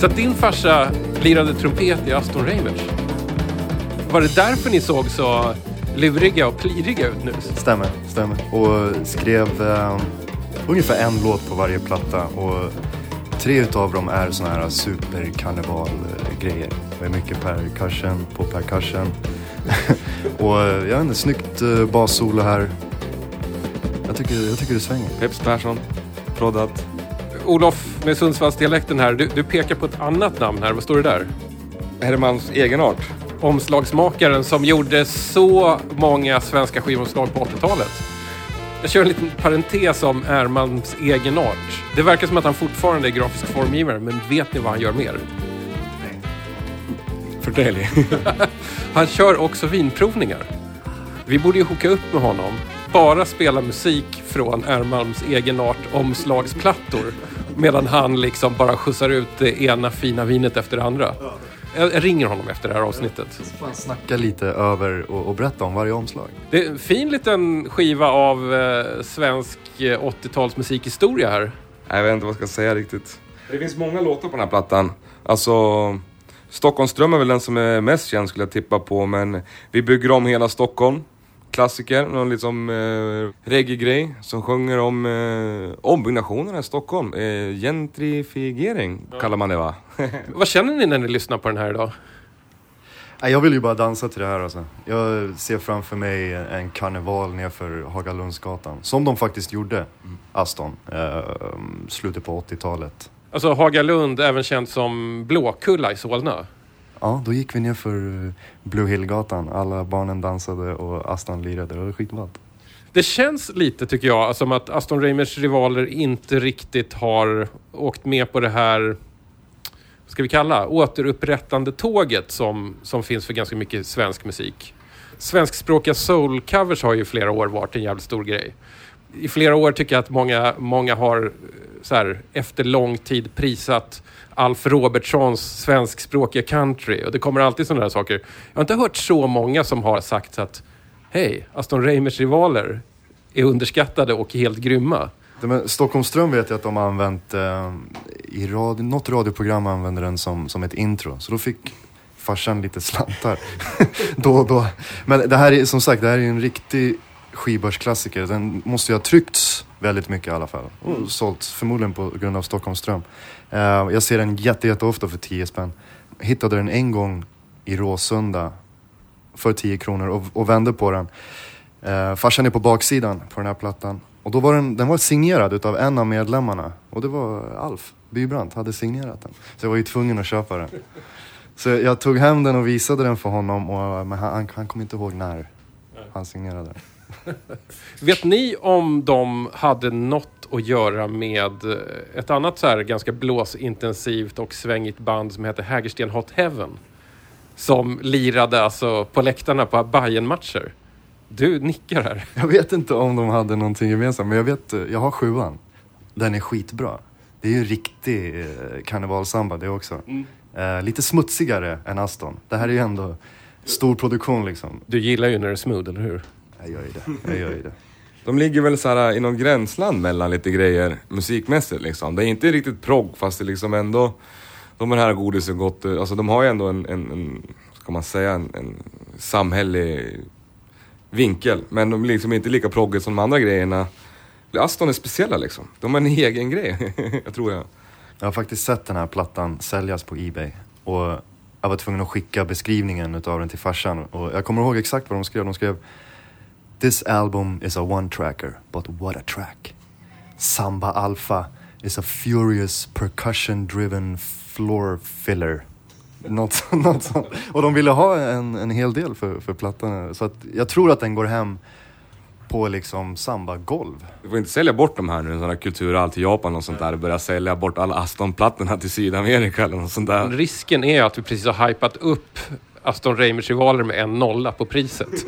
Så att din farsa lirade trumpet i Aston Reimers. Var det därför ni såg så luriga och pliriga ut nu? Stämmer, stämmer. Och skrev eh, ungefär en låt på varje platta. Och tre utav dem är såna här superkarneval-grejer. Det är mycket percussion på percussion. (laughs) och eh, jag vet inte, snyggt eh, bassolo här. Jag tycker, jag tycker det svänger. Peps Persson, proddat. Olof med Sundsvallsdialekten här. Du, du pekar på ett annat namn här. Vad står det där? Hermans egenart. omslagsmakaren som gjorde så många svenska skivomslag på 80-talet. Jag kör en liten parentes om Ermans egenart. Det verkar som att han fortfarande är grafisk formgivare, men vet ni vad han gör mer? Förtälj. (laughs) Han kör också vinprovningar. Vi borde ju hooka upp med honom. Bara spela musik från Ermalms egenart omslagsplattor. Medan han liksom bara skjutsar ut det ena fina vinet efter det andra. Jag jag ringer honom efter det här avsnittet. Fan, snacka lite över och, och berätta om varje omslag. Det är en fin liten skiva av eh, svensk eh, 80-tals musikhistoria här. Jag vet inte vad jag ska säga riktigt. Det finns många låtar på den här plattan. Alltså, Stockholmsdröm är väl den som är mest känd skulle jag tippa på, men vi bygger om hela Stockholm. Klassiker, någon liksom eh, reggae-grej som sjunger om eh, ombyggnationerna i Stockholm. Eh, gentrifiering kallar man det va? (laughs) Vad känner ni när ni lyssnar på den här idag? Jag vill ju bara dansa till det här alltså. Jag ser framför mig en karneval nerför Hagalundsgatan. Som de faktiskt gjorde, Aston, eh, slutet på 80-talet. Alltså Hagalund, även känd som Blåkulla i Solna. Ja, då gick vi ner för eh, Blue Hill-gatan. Alla barnen dansade och Aston lirade. Det var skitballt. Det känns lite, tycker jag, alltså som att Aston Reimers rivaler inte riktigt har åkt med på det här, vad ska vi kalla, återupprättande tåget som, som finns för ganska mycket svensk musik. Svenskspråkiga soul-covers har ju i flera år varit en jävligt stor grej. I flera år tycker jag att många, många har så här, efter lång tid prisat Alf Robertsons svenskspråkiga country. Och det kommer alltid sådana där saker. Jag har inte hört så många som har sagt att Hej, Aston Reimers rivaler är underskattade och helt grymma. Det Stockholmström vet jag att de har använt, eh, i radio, något radioprogram använde den som, som ett intro. Så då fick farsan lite slantar (laughs) då och då. Men det här är som sagt, det här är ju en riktig skivbörsklassiker. Den måste ju ha tryckts väldigt mycket i alla fall. Och sålts förmodligen på grund av Stockholmström. Eh, jag ser den jätte, jätte ofta för 10 spänn. Hittade den en gång i Råsunda för 10 kronor och, och vände på den. Eh, farsan är på baksidan på den här plattan. Och då var den, den var signerad utav en av medlemmarna. Och det var Alf Bybrandt, hade signerat den. Så jag var ju tvungen att köpa den. Så jag tog hem den och visade den för honom. Och, men han, han, han kom inte ihåg när han signerade den. Vet ni om de hade något att göra med eh, ett annat så här ganska blåsintensivt och svängigt band som heter Hägersten Hot Heaven? Som lirade alltså på läktarna på bayern matcher Du nickar här. Jag vet inte om de hade någonting gemensamt, men jag vet, eh, jag har sjuan. Den är skitbra. Det är ju riktig eh, karnevalsamba det också. Eh, lite smutsigare än Aston. Det här är ju ändå stor produktion liksom. Du gillar ju när det är smooth, eller hur? Jag gör ju det. Jag gör ju det. De ligger väl så här äh, i någon gränsland mellan lite grejer musikmässigt liksom. Det är inte riktigt progg fast det liksom ändå... De här godisen gott, äh, alltså de har ju ändå en, en, en ska man säga, en, en samhällelig vinkel. Men de är liksom inte lika proggigt som de andra grejerna. Aston är speciella liksom. De har en egen grej, (laughs) jag tror jag. Jag har faktiskt sett den här plattan säljas på Ebay. Och jag var tvungen att skicka beskrivningen utav den till farsan. Och jag kommer ihåg exakt vad de skrev. De skrev This album is a one-tracker, but what a track. Samba Alpha is a furious percussion-driven floor filler. Något, så- (laughs) något sånt. Och de ville ha en, en hel del för, för plattan. Så att jag tror att den går hem på liksom samba-golv. Du får inte sälja bort de här nu, sådana kulturall till Japan och sånt där. Börja sälja bort alla Aston-plattorna till Sydamerika eller något sånt där. Risken är att vi precis har hypat upp Aston Reimers rivaler med en nolla på priset. (laughs)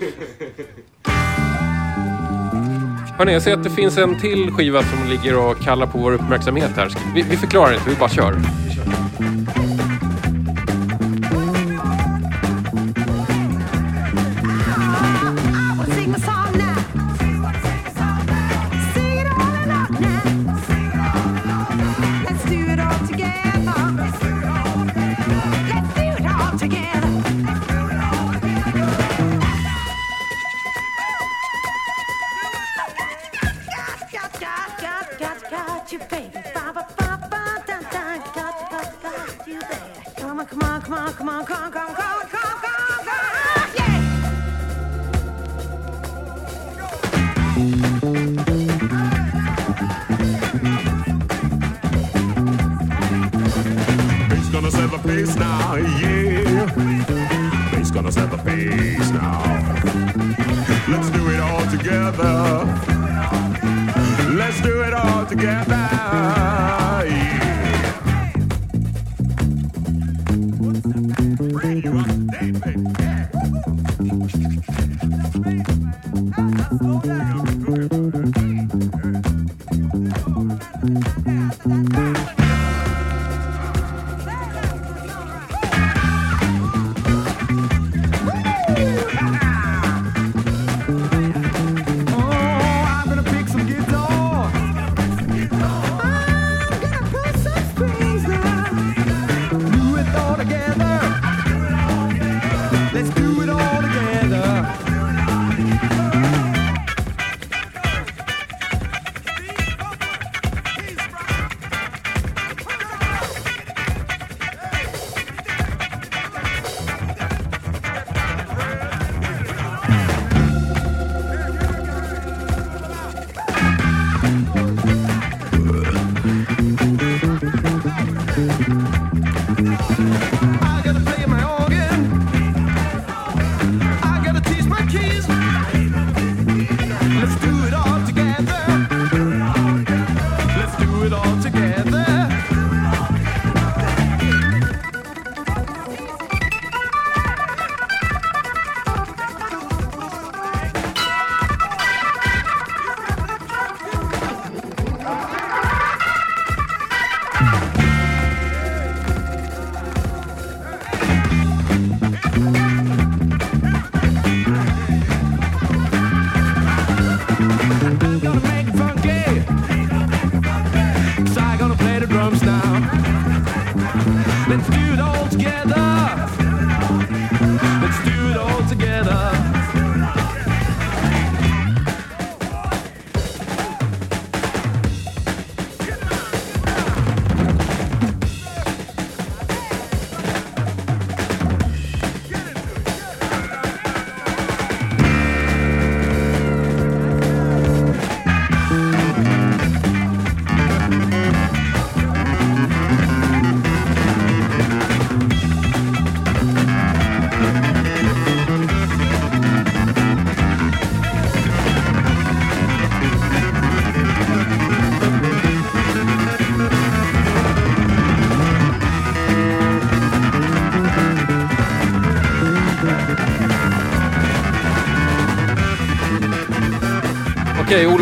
Hörrni, jag ser att det finns en till skiva som ligger och kallar på vår uppmärksamhet här. Vi, vi förklarar inte, vi bara kör. Vi kör. Come come come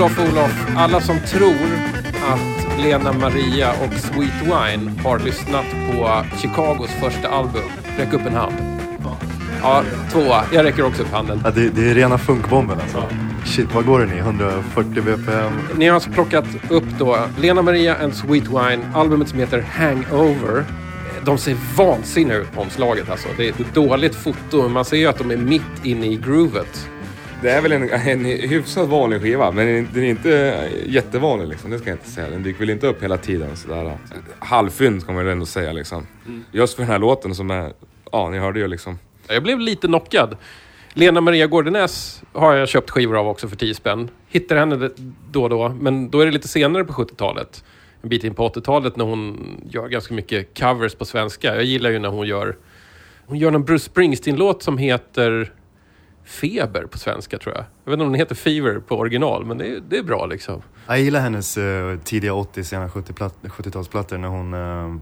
Olof, Olof. Alla som tror att Lena Maria och Sweet Wine har lyssnat på Chicagos första album, räck upp en hand. Ja, tvåa. Jag räcker också upp handen. Ja, det, det är rena funkbomben alltså. Shit, vad går den i? 140 bpm? Ni har alltså plockat upp då Lena Maria and Sweet Wine, albumet som heter Hangover. De ser vansinniga ut på omslaget alltså. Det är ett dåligt foto, men man ser ju att de är mitt inne i groovet. Det är väl en, en hyfsat vanlig skiva, men den är inte jättevanlig liksom. Det ska jag inte säga. Den dyker väl inte upp hela tiden sådär. Halvfynd ska man väl ändå säga liksom. Just för den här låten som är, ja ni hörde ju liksom. Jag blev lite knockad. Lena Maria Gårdenäs har jag köpt skivor av också för 10 spänn. Hittar henne då och då, men då är det lite senare på 70-talet. En bit in på 80-talet när hon gör ganska mycket covers på svenska. Jag gillar ju när hon gör... Hon gör en Bruce Springsteen-låt som heter Feber på svenska tror jag. Jag vet inte om den heter Fever på original, men det är, det är bra liksom. Jag gillar hennes eh, tidiga 80, sena 70-plat- 70-talsplattor när hon eh,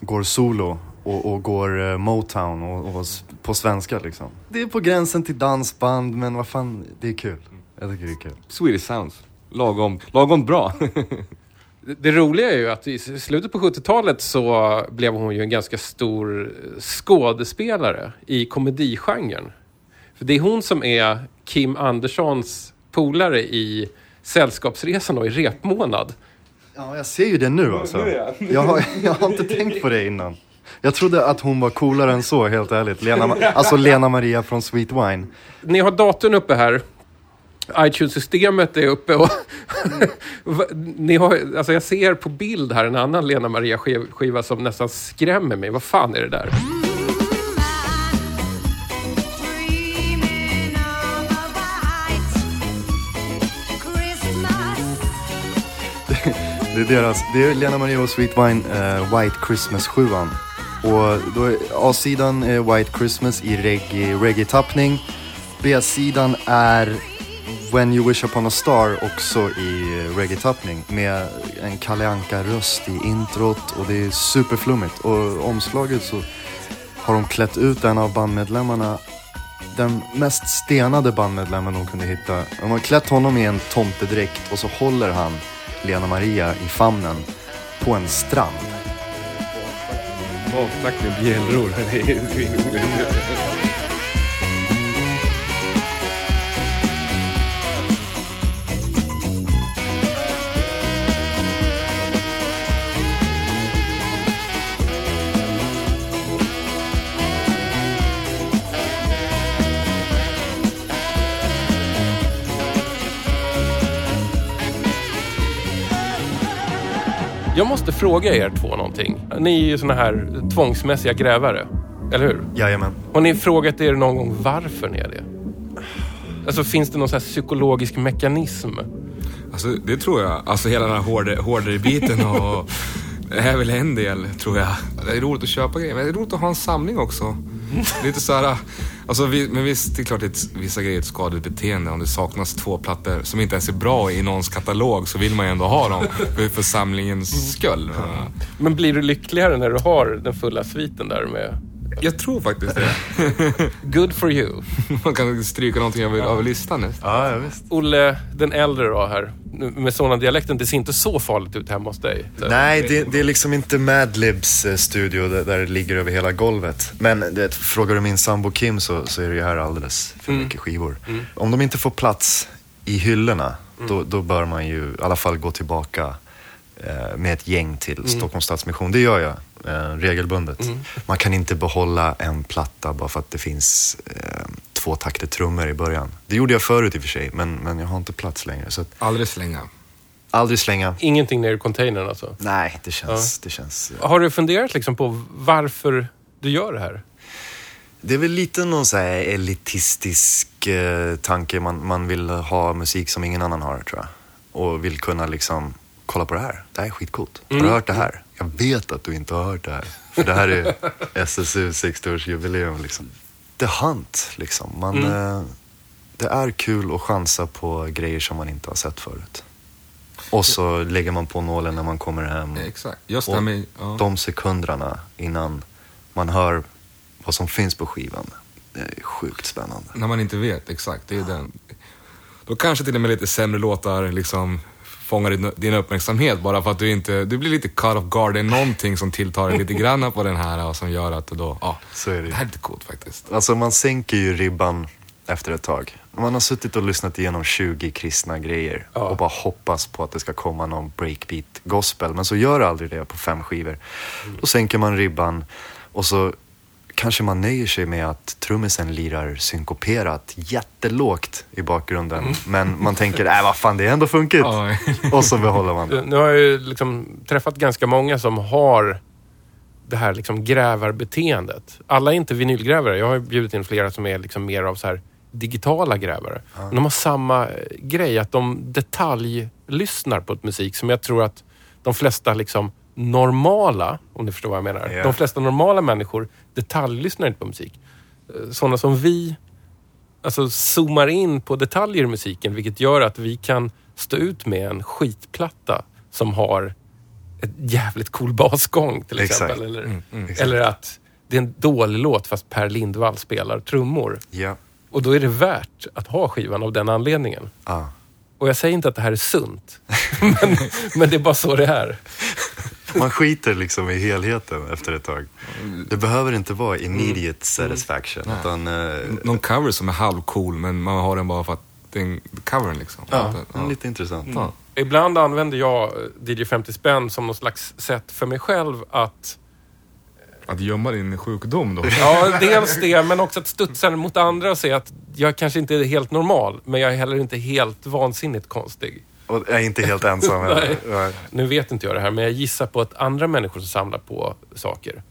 går solo och, och går eh, Motown och, och på svenska liksom. Det är på gränsen till dansband men vad fan, det är kul. Jag tycker det är kul. Swedish Sounds. Lagom, lagom bra. (laughs) Det, roliga är ju att i slutet på 70-talet så blev hon ju en ganska stor skådespelare i komedigenren. För det är hon som är Kim Anderssons polare i Sällskapsresan och i Repmånad. Ja, jag ser ju det nu alltså. Jag har, jag har inte tänkt på det innan. Jag trodde att hon var coolare än så, helt ärligt. Lena, alltså Lena Maria från Sweet Wine. Ni har datorn uppe här. iTunes-systemet är uppe och... (laughs) Ni har, alltså jag ser på bild här en annan Lena Maria-skiva som nästan skrämmer mig. Vad fan är det där? Det är deras, det är Lena Maria och Sweet Wine, uh, White Christmas 7 Och då är A-sidan är White Christmas i reggae- reggae-tappning. B-sidan är When You Wish Upon a Star också i reggae-tappning med en Kalle Anka-röst i introt och det är superflummigt. Och omslaget så har de klätt ut en av bandmedlemmarna den mest stenade bandmedlemmen de kunde hitta. De har klätt honom i en tomtedräkt och så håller han Lena Maria i famnen på en strand. Matsnack med bjällror. Jag måste fråga er två någonting. Ni är ju såna här tvångsmässiga grävare. Eller hur? Jajamän. Har ni frågat er någon gång varför ni är det? Alltså finns det någon så här psykologisk mekanism? Alltså det tror jag. Alltså hela den här hårdare, hårdare biten och det (laughs) är väl en del tror jag. Det är roligt att köpa grejer, men det är roligt att ha en samling också. Lite så här, alltså, vi, men visst, det är klart att vissa grejer är ett skadligt beteende. Om det saknas två plattor som inte ens är bra i någons katalog så vill man ju ändå ha dem för, för samlingens skull. Men blir du lyckligare när du har den fulla sviten där med jag tror faktiskt det. (laughs) Good for you? Man kan stryka någonting över, över listan nästan. Ja, ja visst. Olle, den äldre då här, med sådana dialekten, det ser inte så farligt ut hemma hos dig. Nej, det, det är liksom inte Madlibs eh, studio där, där det ligger över hela golvet. Men det, frågar du min sambo Kim så, så är det ju här alldeles för mycket skivor. Om de inte får plats i hyllorna, då, då bör man ju i alla fall gå tillbaka med ett gäng till Stockholms Stadsmission. Det gör jag eh, regelbundet. Man kan inte behålla en platta bara för att det finns eh, två takter trummor i början. Det gjorde jag förut i och för sig, men, men jag har inte plats längre. Så att, Aldrig slänga. aldrig slänga. Ingenting ner i containern alltså? Nej, det känns... Det känns Har du funderat liksom på varför du gör det här? Det är väl lite någon så här elitistisk eh, tanke. Man, man vill ha musik som ingen annan har, tror jag. Och vill kunna liksom, kolla på det här. Det här är skitcoolt. Har du hört det här? Jag vet att du inte har hört det här. För det här är (laughs) SSU 60-årsjubileum liksom. The Hunt, liksom. Man, eh, det är kul att chansa på grejer som man inte har sett förut. Och så lägger man på nålen när man kommer hem. Exakt. Jag Och. Ja. de sekunderna innan man hör vad som finns på skivan. Det är sjukt spännande. När man inte vet, exakt. Det är den. Då kanske till och med lite sämre låtar liksom fångar din, din uppmärksamhet bara för att du inte, du blir lite cut off guard. Det är någonting som tilltar dig lite grann på den här och som gör att du då, ja, Så är det det här är lite coolt faktiskt. Alltså man sänker ju ribban efter ett tag. Man har suttit och lyssnat igenom 20 kristna grejer och bara hoppas på att det ska komma någon breakbeat gospel. Men så gör aldrig det på fem skivor. Då sänker man ribban och så kanske man nöjer sig med att trummisen lirar synkoperat jättelågt i bakgrunden. Men man tänker, äh vad fan det är ändå funkigt. Ja. Och så behåller man det. Nu har jag ju liksom träffat ganska många som har det här liksom grävarbeteendet. Alla är inte vinylgrävare. Jag har ju bjudit in flera som är liksom mer av så här digitala grävare. Men de har samma eh, grej, att de detaljlyssnar på ett musik som jag tror att de flesta liksom normala, om ni förstår vad jag menar. Ja. De flesta normala människor detaljlyssnar inte på musik. Eh, Sådana som vi alltså, zoomar in på detaljer i musiken, vilket gör att vi kan stå ut med en skitplatta som har ett jävligt cool basgång till exempel. Eller, exakt. eller att det är en dålig låt fast Per Lindvall spelar trummor. Ja. Och då är det värt att ha skivan av den anledningen. Ah. Och jag säger inte att det här är sunt, (laughs) men, men det är bara så det är. Man skiter liksom i helheten efter ett tag. Det behöver inte vara immediate satisfaction. Utan, eh, Någon cover som är halvcool men man har den bara för att det är en covern liksom. ja, Ja. lite intressant. Ja. Ibland använder jag eh, DJ 50 spänn som någon slags sätt för mig själv att Att gömma din sjukdom då. (laughs) Ja, dels det, men också att studsa mot andra och se att jag kanske inte är helt normal, men jag är heller inte helt vansinnigt konstig. Och jag är inte helt ensam. (laughs) Nej. Nej. Nu vet inte jag det här, men jag gissar på att andra människor som samlar på saker,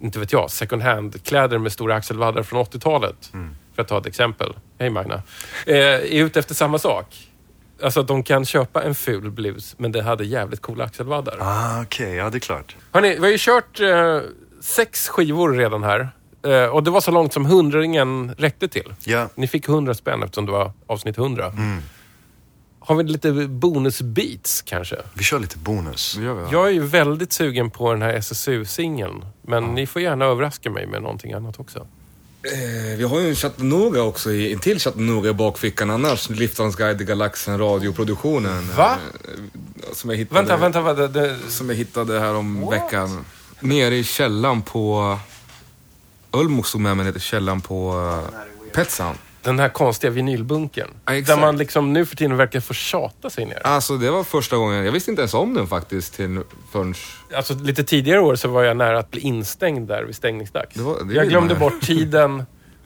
inte vet jag, second hand-kläder med stora axelvaddar från 80-talet, för att ta ett exempel, hej Magna, eh, är ute efter samma sak. Alltså att de kan köpa en ful blus, men det hade jävligt coola axelvaddar. Ah, Okej, ja det är klart. Hörrni, vi har ju kört eh, sex skivor redan här. Eh, och det var så långt som hundraringen räckte till. Ja. Ni fick 100 spänn eftersom det var avsnitt 100. Mm. Har vi lite bonusbeats kanske? Vi kör lite bonus. Det gör vi. va? Jag är ju väldigt sugen på den här SSU-singeln. Men ni får gärna överraska mig med någonting annat också. Eh, vi har ju en Chattanooga också, i, en till Chattanooga i bakfickan annars. Liftarens guide till galaxen, radioproduktionen. Va? Eh, Som jag hittade, Vänta, vänta, vänta. Det, Som jag hittade här om veckan. Nere i källan på... Ölmo stod med mig, heter källan på uh, Pet Sound. Den här konstiga vinylbunkern. Ja, exakt. där man liksom nu för tiden verkar få tjata sig ner. Alltså det var första gången, jag visste inte ens om den faktiskt till förrän... Alltså lite tidigare år så var jag nära att bli instängd där vid stängningsdags. Det var- det jag glömde bort tiden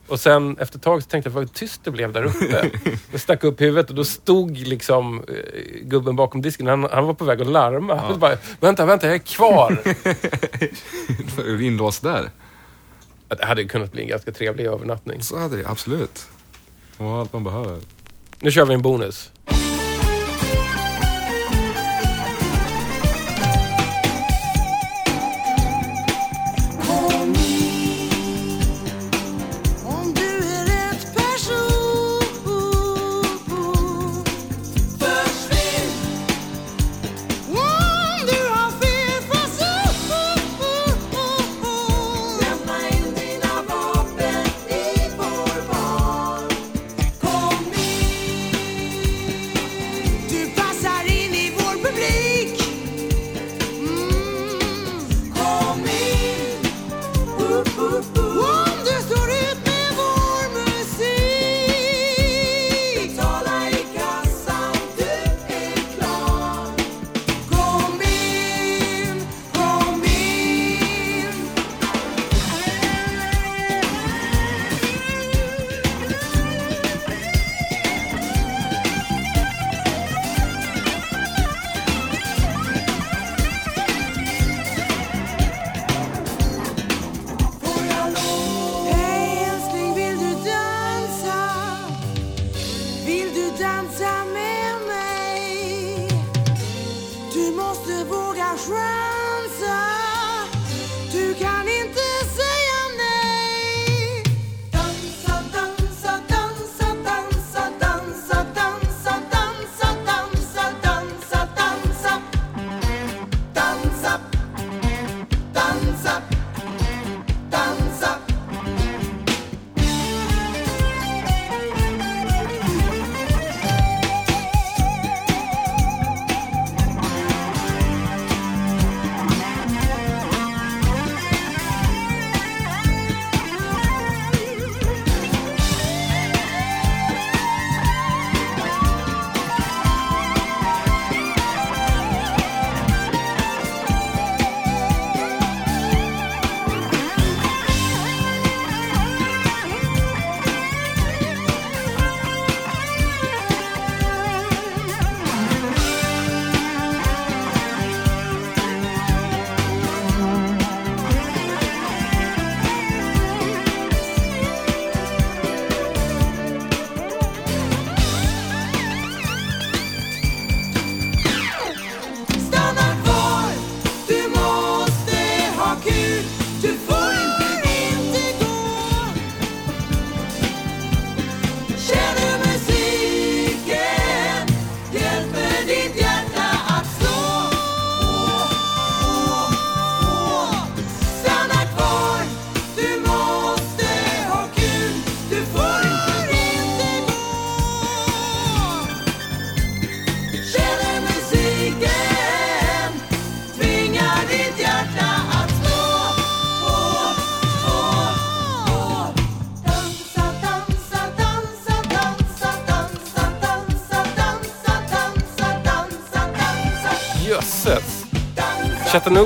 och sen efter ett tag så tänkte jag vad tyst det blev där uppe. (laughs) Jag stack upp huvudet och då stod liksom eh, gubben bakom disken. Han, han var på väg att larma. Han bara, vänta, vänta, jag är kvar. (laughs) Inlåst där. det hade kunnat bli en ganska trevlig övernattning. Så hade det, absolut. Det var allt man behöver. Nu kör vi en bonus.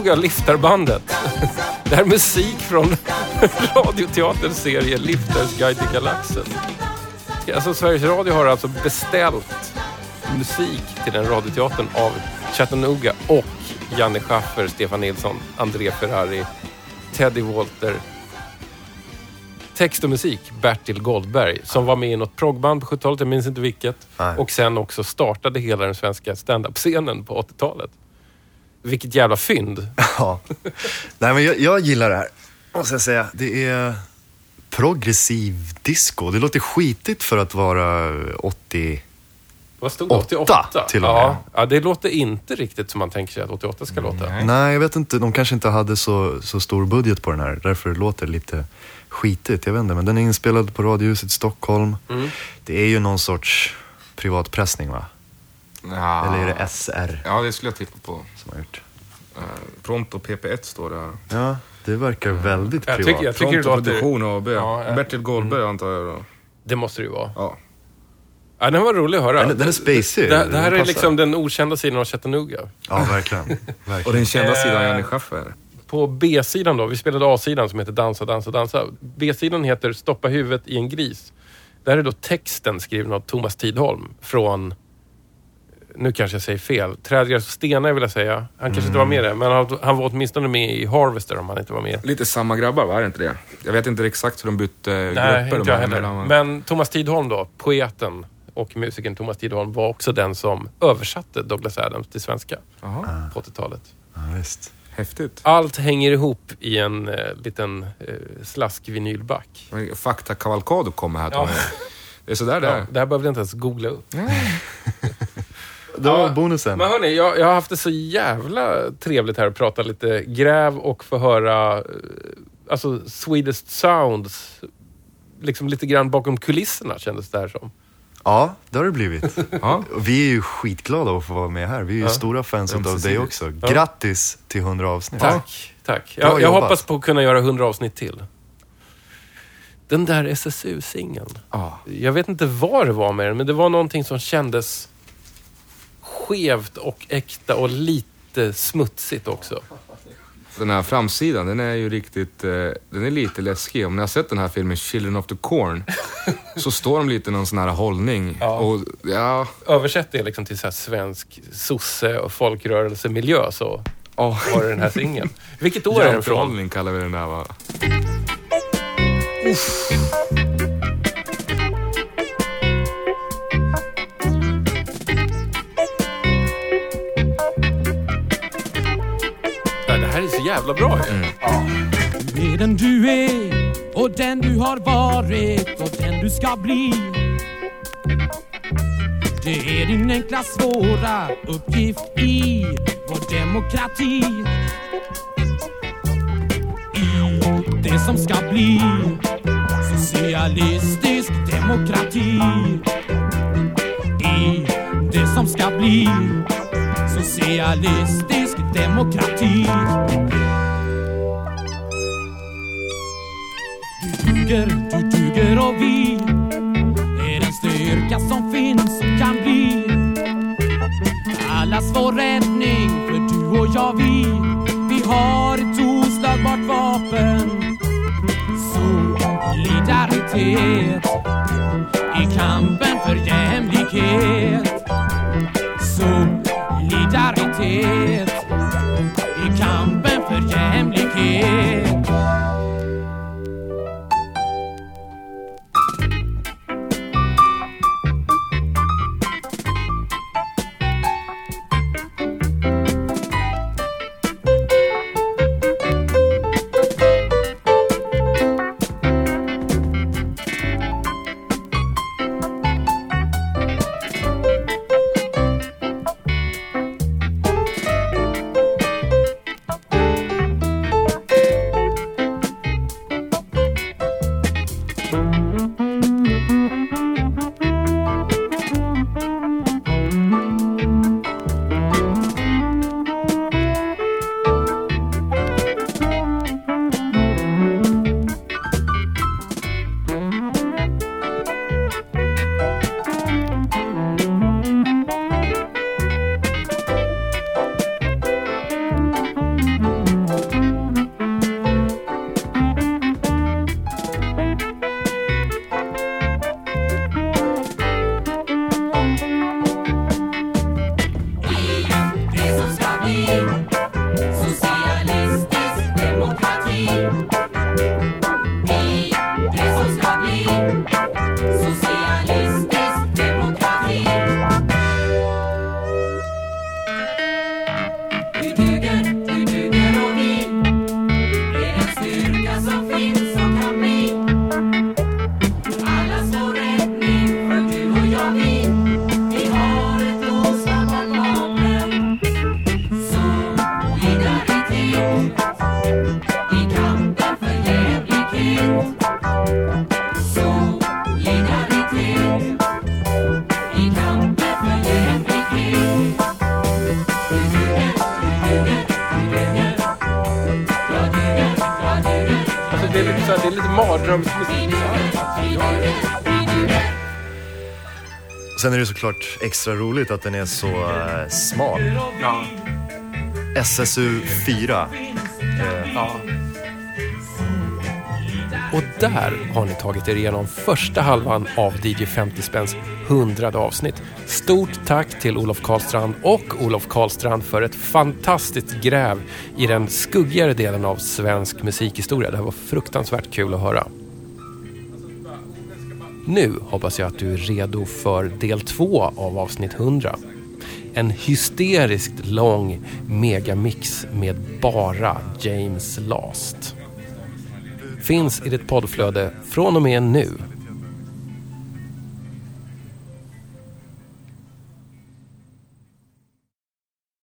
Chattanooga Liftarbandet. (laughs) Det här är musik från (laughs) Radioteaterns serie Lifters guide till galaxen. Alltså Sveriges Radio har alltså beställt musik till den radioteatern av Chattanooga och Janne Schaffer, Stefan Nilsson, André Ferrari, Teddy Walter. Text och musik Bertil Goldberg som var med i något proggband på 70-talet, jag minns inte vilket. Nej. Och sen också startade hela den svenska standup-scenen på 80-talet. Vilket jävla fynd. (laughs) Ja. Nej, men jag, jag gillar det här, måste jag säga. Det är progressiv disco. Det låter skitigt för att vara 80... Vad stod det? Åtta 88? till och med. Ja, ja, det låter inte riktigt som man tänker sig att 88 ska låta. Nej, jag vet inte. De kanske inte hade så, så stor budget på den här. Därför låter det lite skitigt. Jag vet inte. Men den är inspelad på Radiohuset i Stockholm. Mm. Det är ju någon sorts privatpressning, va? Ja. Eller är det SR Ja, det skulle jag tippa på. som har gjort? Uh, Pronto PP1 står det här. Ja, det verkar väldigt Jag privat. tycker, jag tycker det Pronto låter... Produktion AB. Ja. Bertil Goldberg antar jag då. Det måste det ju vara. Ja. Ja, den var rolig att höra. Den, den är spacey. det, det här Den är passar. liksom den okända sidan av Chattanooga. Ja, verkligen. (laughs) verkligen. Och den kända Eh, sidan Janne Schaffer. På B-sidan då, vi spelade A-sidan som heter Dansa, dansa, dansa. B-sidan heter Stoppa huvudet i en gris. Där är då texten skriven av Thomas Tidholm från, nu kanske jag säger fel, Trädgräs och stenar vill jag säga. Han kanske inte var med där, men han, han var åtminstone med i Harvester om han inte var med. Lite samma grabbar, va? Är det inte det? Jag vet inte exakt hur de bytte Nej, grupper. inte jag heller. emellan, Men Thomas Tidholm då, poeten och musikern Thomas Tidholm var också den som översatte Douglas Adams till svenska Jaha, på 80-talet. Ja, visst. häftigt. Allt hänger ihop i en eh, liten eh, slaskvinylback. Faktakavalkado kommer här. Ja. Det är sådär det Ja, är. det här behövde jag inte ens googla upp. Det var Ja, bonusen. Men hörni, jag, jag har haft det så jävla trevligt här att prata lite gräv och få höra eh, alltså Swedish Sounds liksom lite grann bakom kulisserna kändes det här som. Ja, det har det blivit. (laughs) Ja. Vi är ju skitglada att få vara med här. Vi är ju Ja. stora fans av dig också. Grattis till 100 avsnitt. Tack, tack. Bra Jag, jag hoppas på att kunna göra 100 avsnitt till. Den där SSU-singeln. Ja. Jag vet inte vad det var med den, men det var någonting som kändes skevt och äkta och lite smutsigt också. Den här framsidan, den är ju riktigt... Eh, den är lite läskig. Om ni har sett den här filmen Children of the Corn så står de lite i någon sån här hållning. Ja. Och ja... Översätt det liksom till så svensk sosse och folkrörelsemiljö så Oh. var det den här singeln. Vilket år är den från? Kallar vi den där va? Ja, är jävla bra ju. Med den du är och den du har varit och den du ska bli. Det är din enkla svåra uppgift i vår demokrati. I det som ska bli socialistisk demokrati. I det som ska bli socialistisk demokrati. Du duger, du duger och vi är den styrka som finns och kan bli. Allas vår räddning, för du och jag vi. Vi har ett oslagbart vapen. Solidaritet i kampen för jämlikhet. Solidaritet kampen för jämlikhet. Sen är det såklart extra roligt att den är så eh, smal. Ja. SSU 4. Ja. Och där har ni tagit er igenom första halvan av DJ 50 Spänns hundrade avsnitt. Stort tack till Olof Karlstrand och Olof Karlstrand för ett fantastiskt gräv i den skuggigare delen av svensk musikhistoria. Det här var fruktansvärt kul att höra. Nu hoppas jag att du är redo för del två av avsnitt 100. En hysteriskt lång megamix med bara James Last finns i ditt poddflöde från och med nu.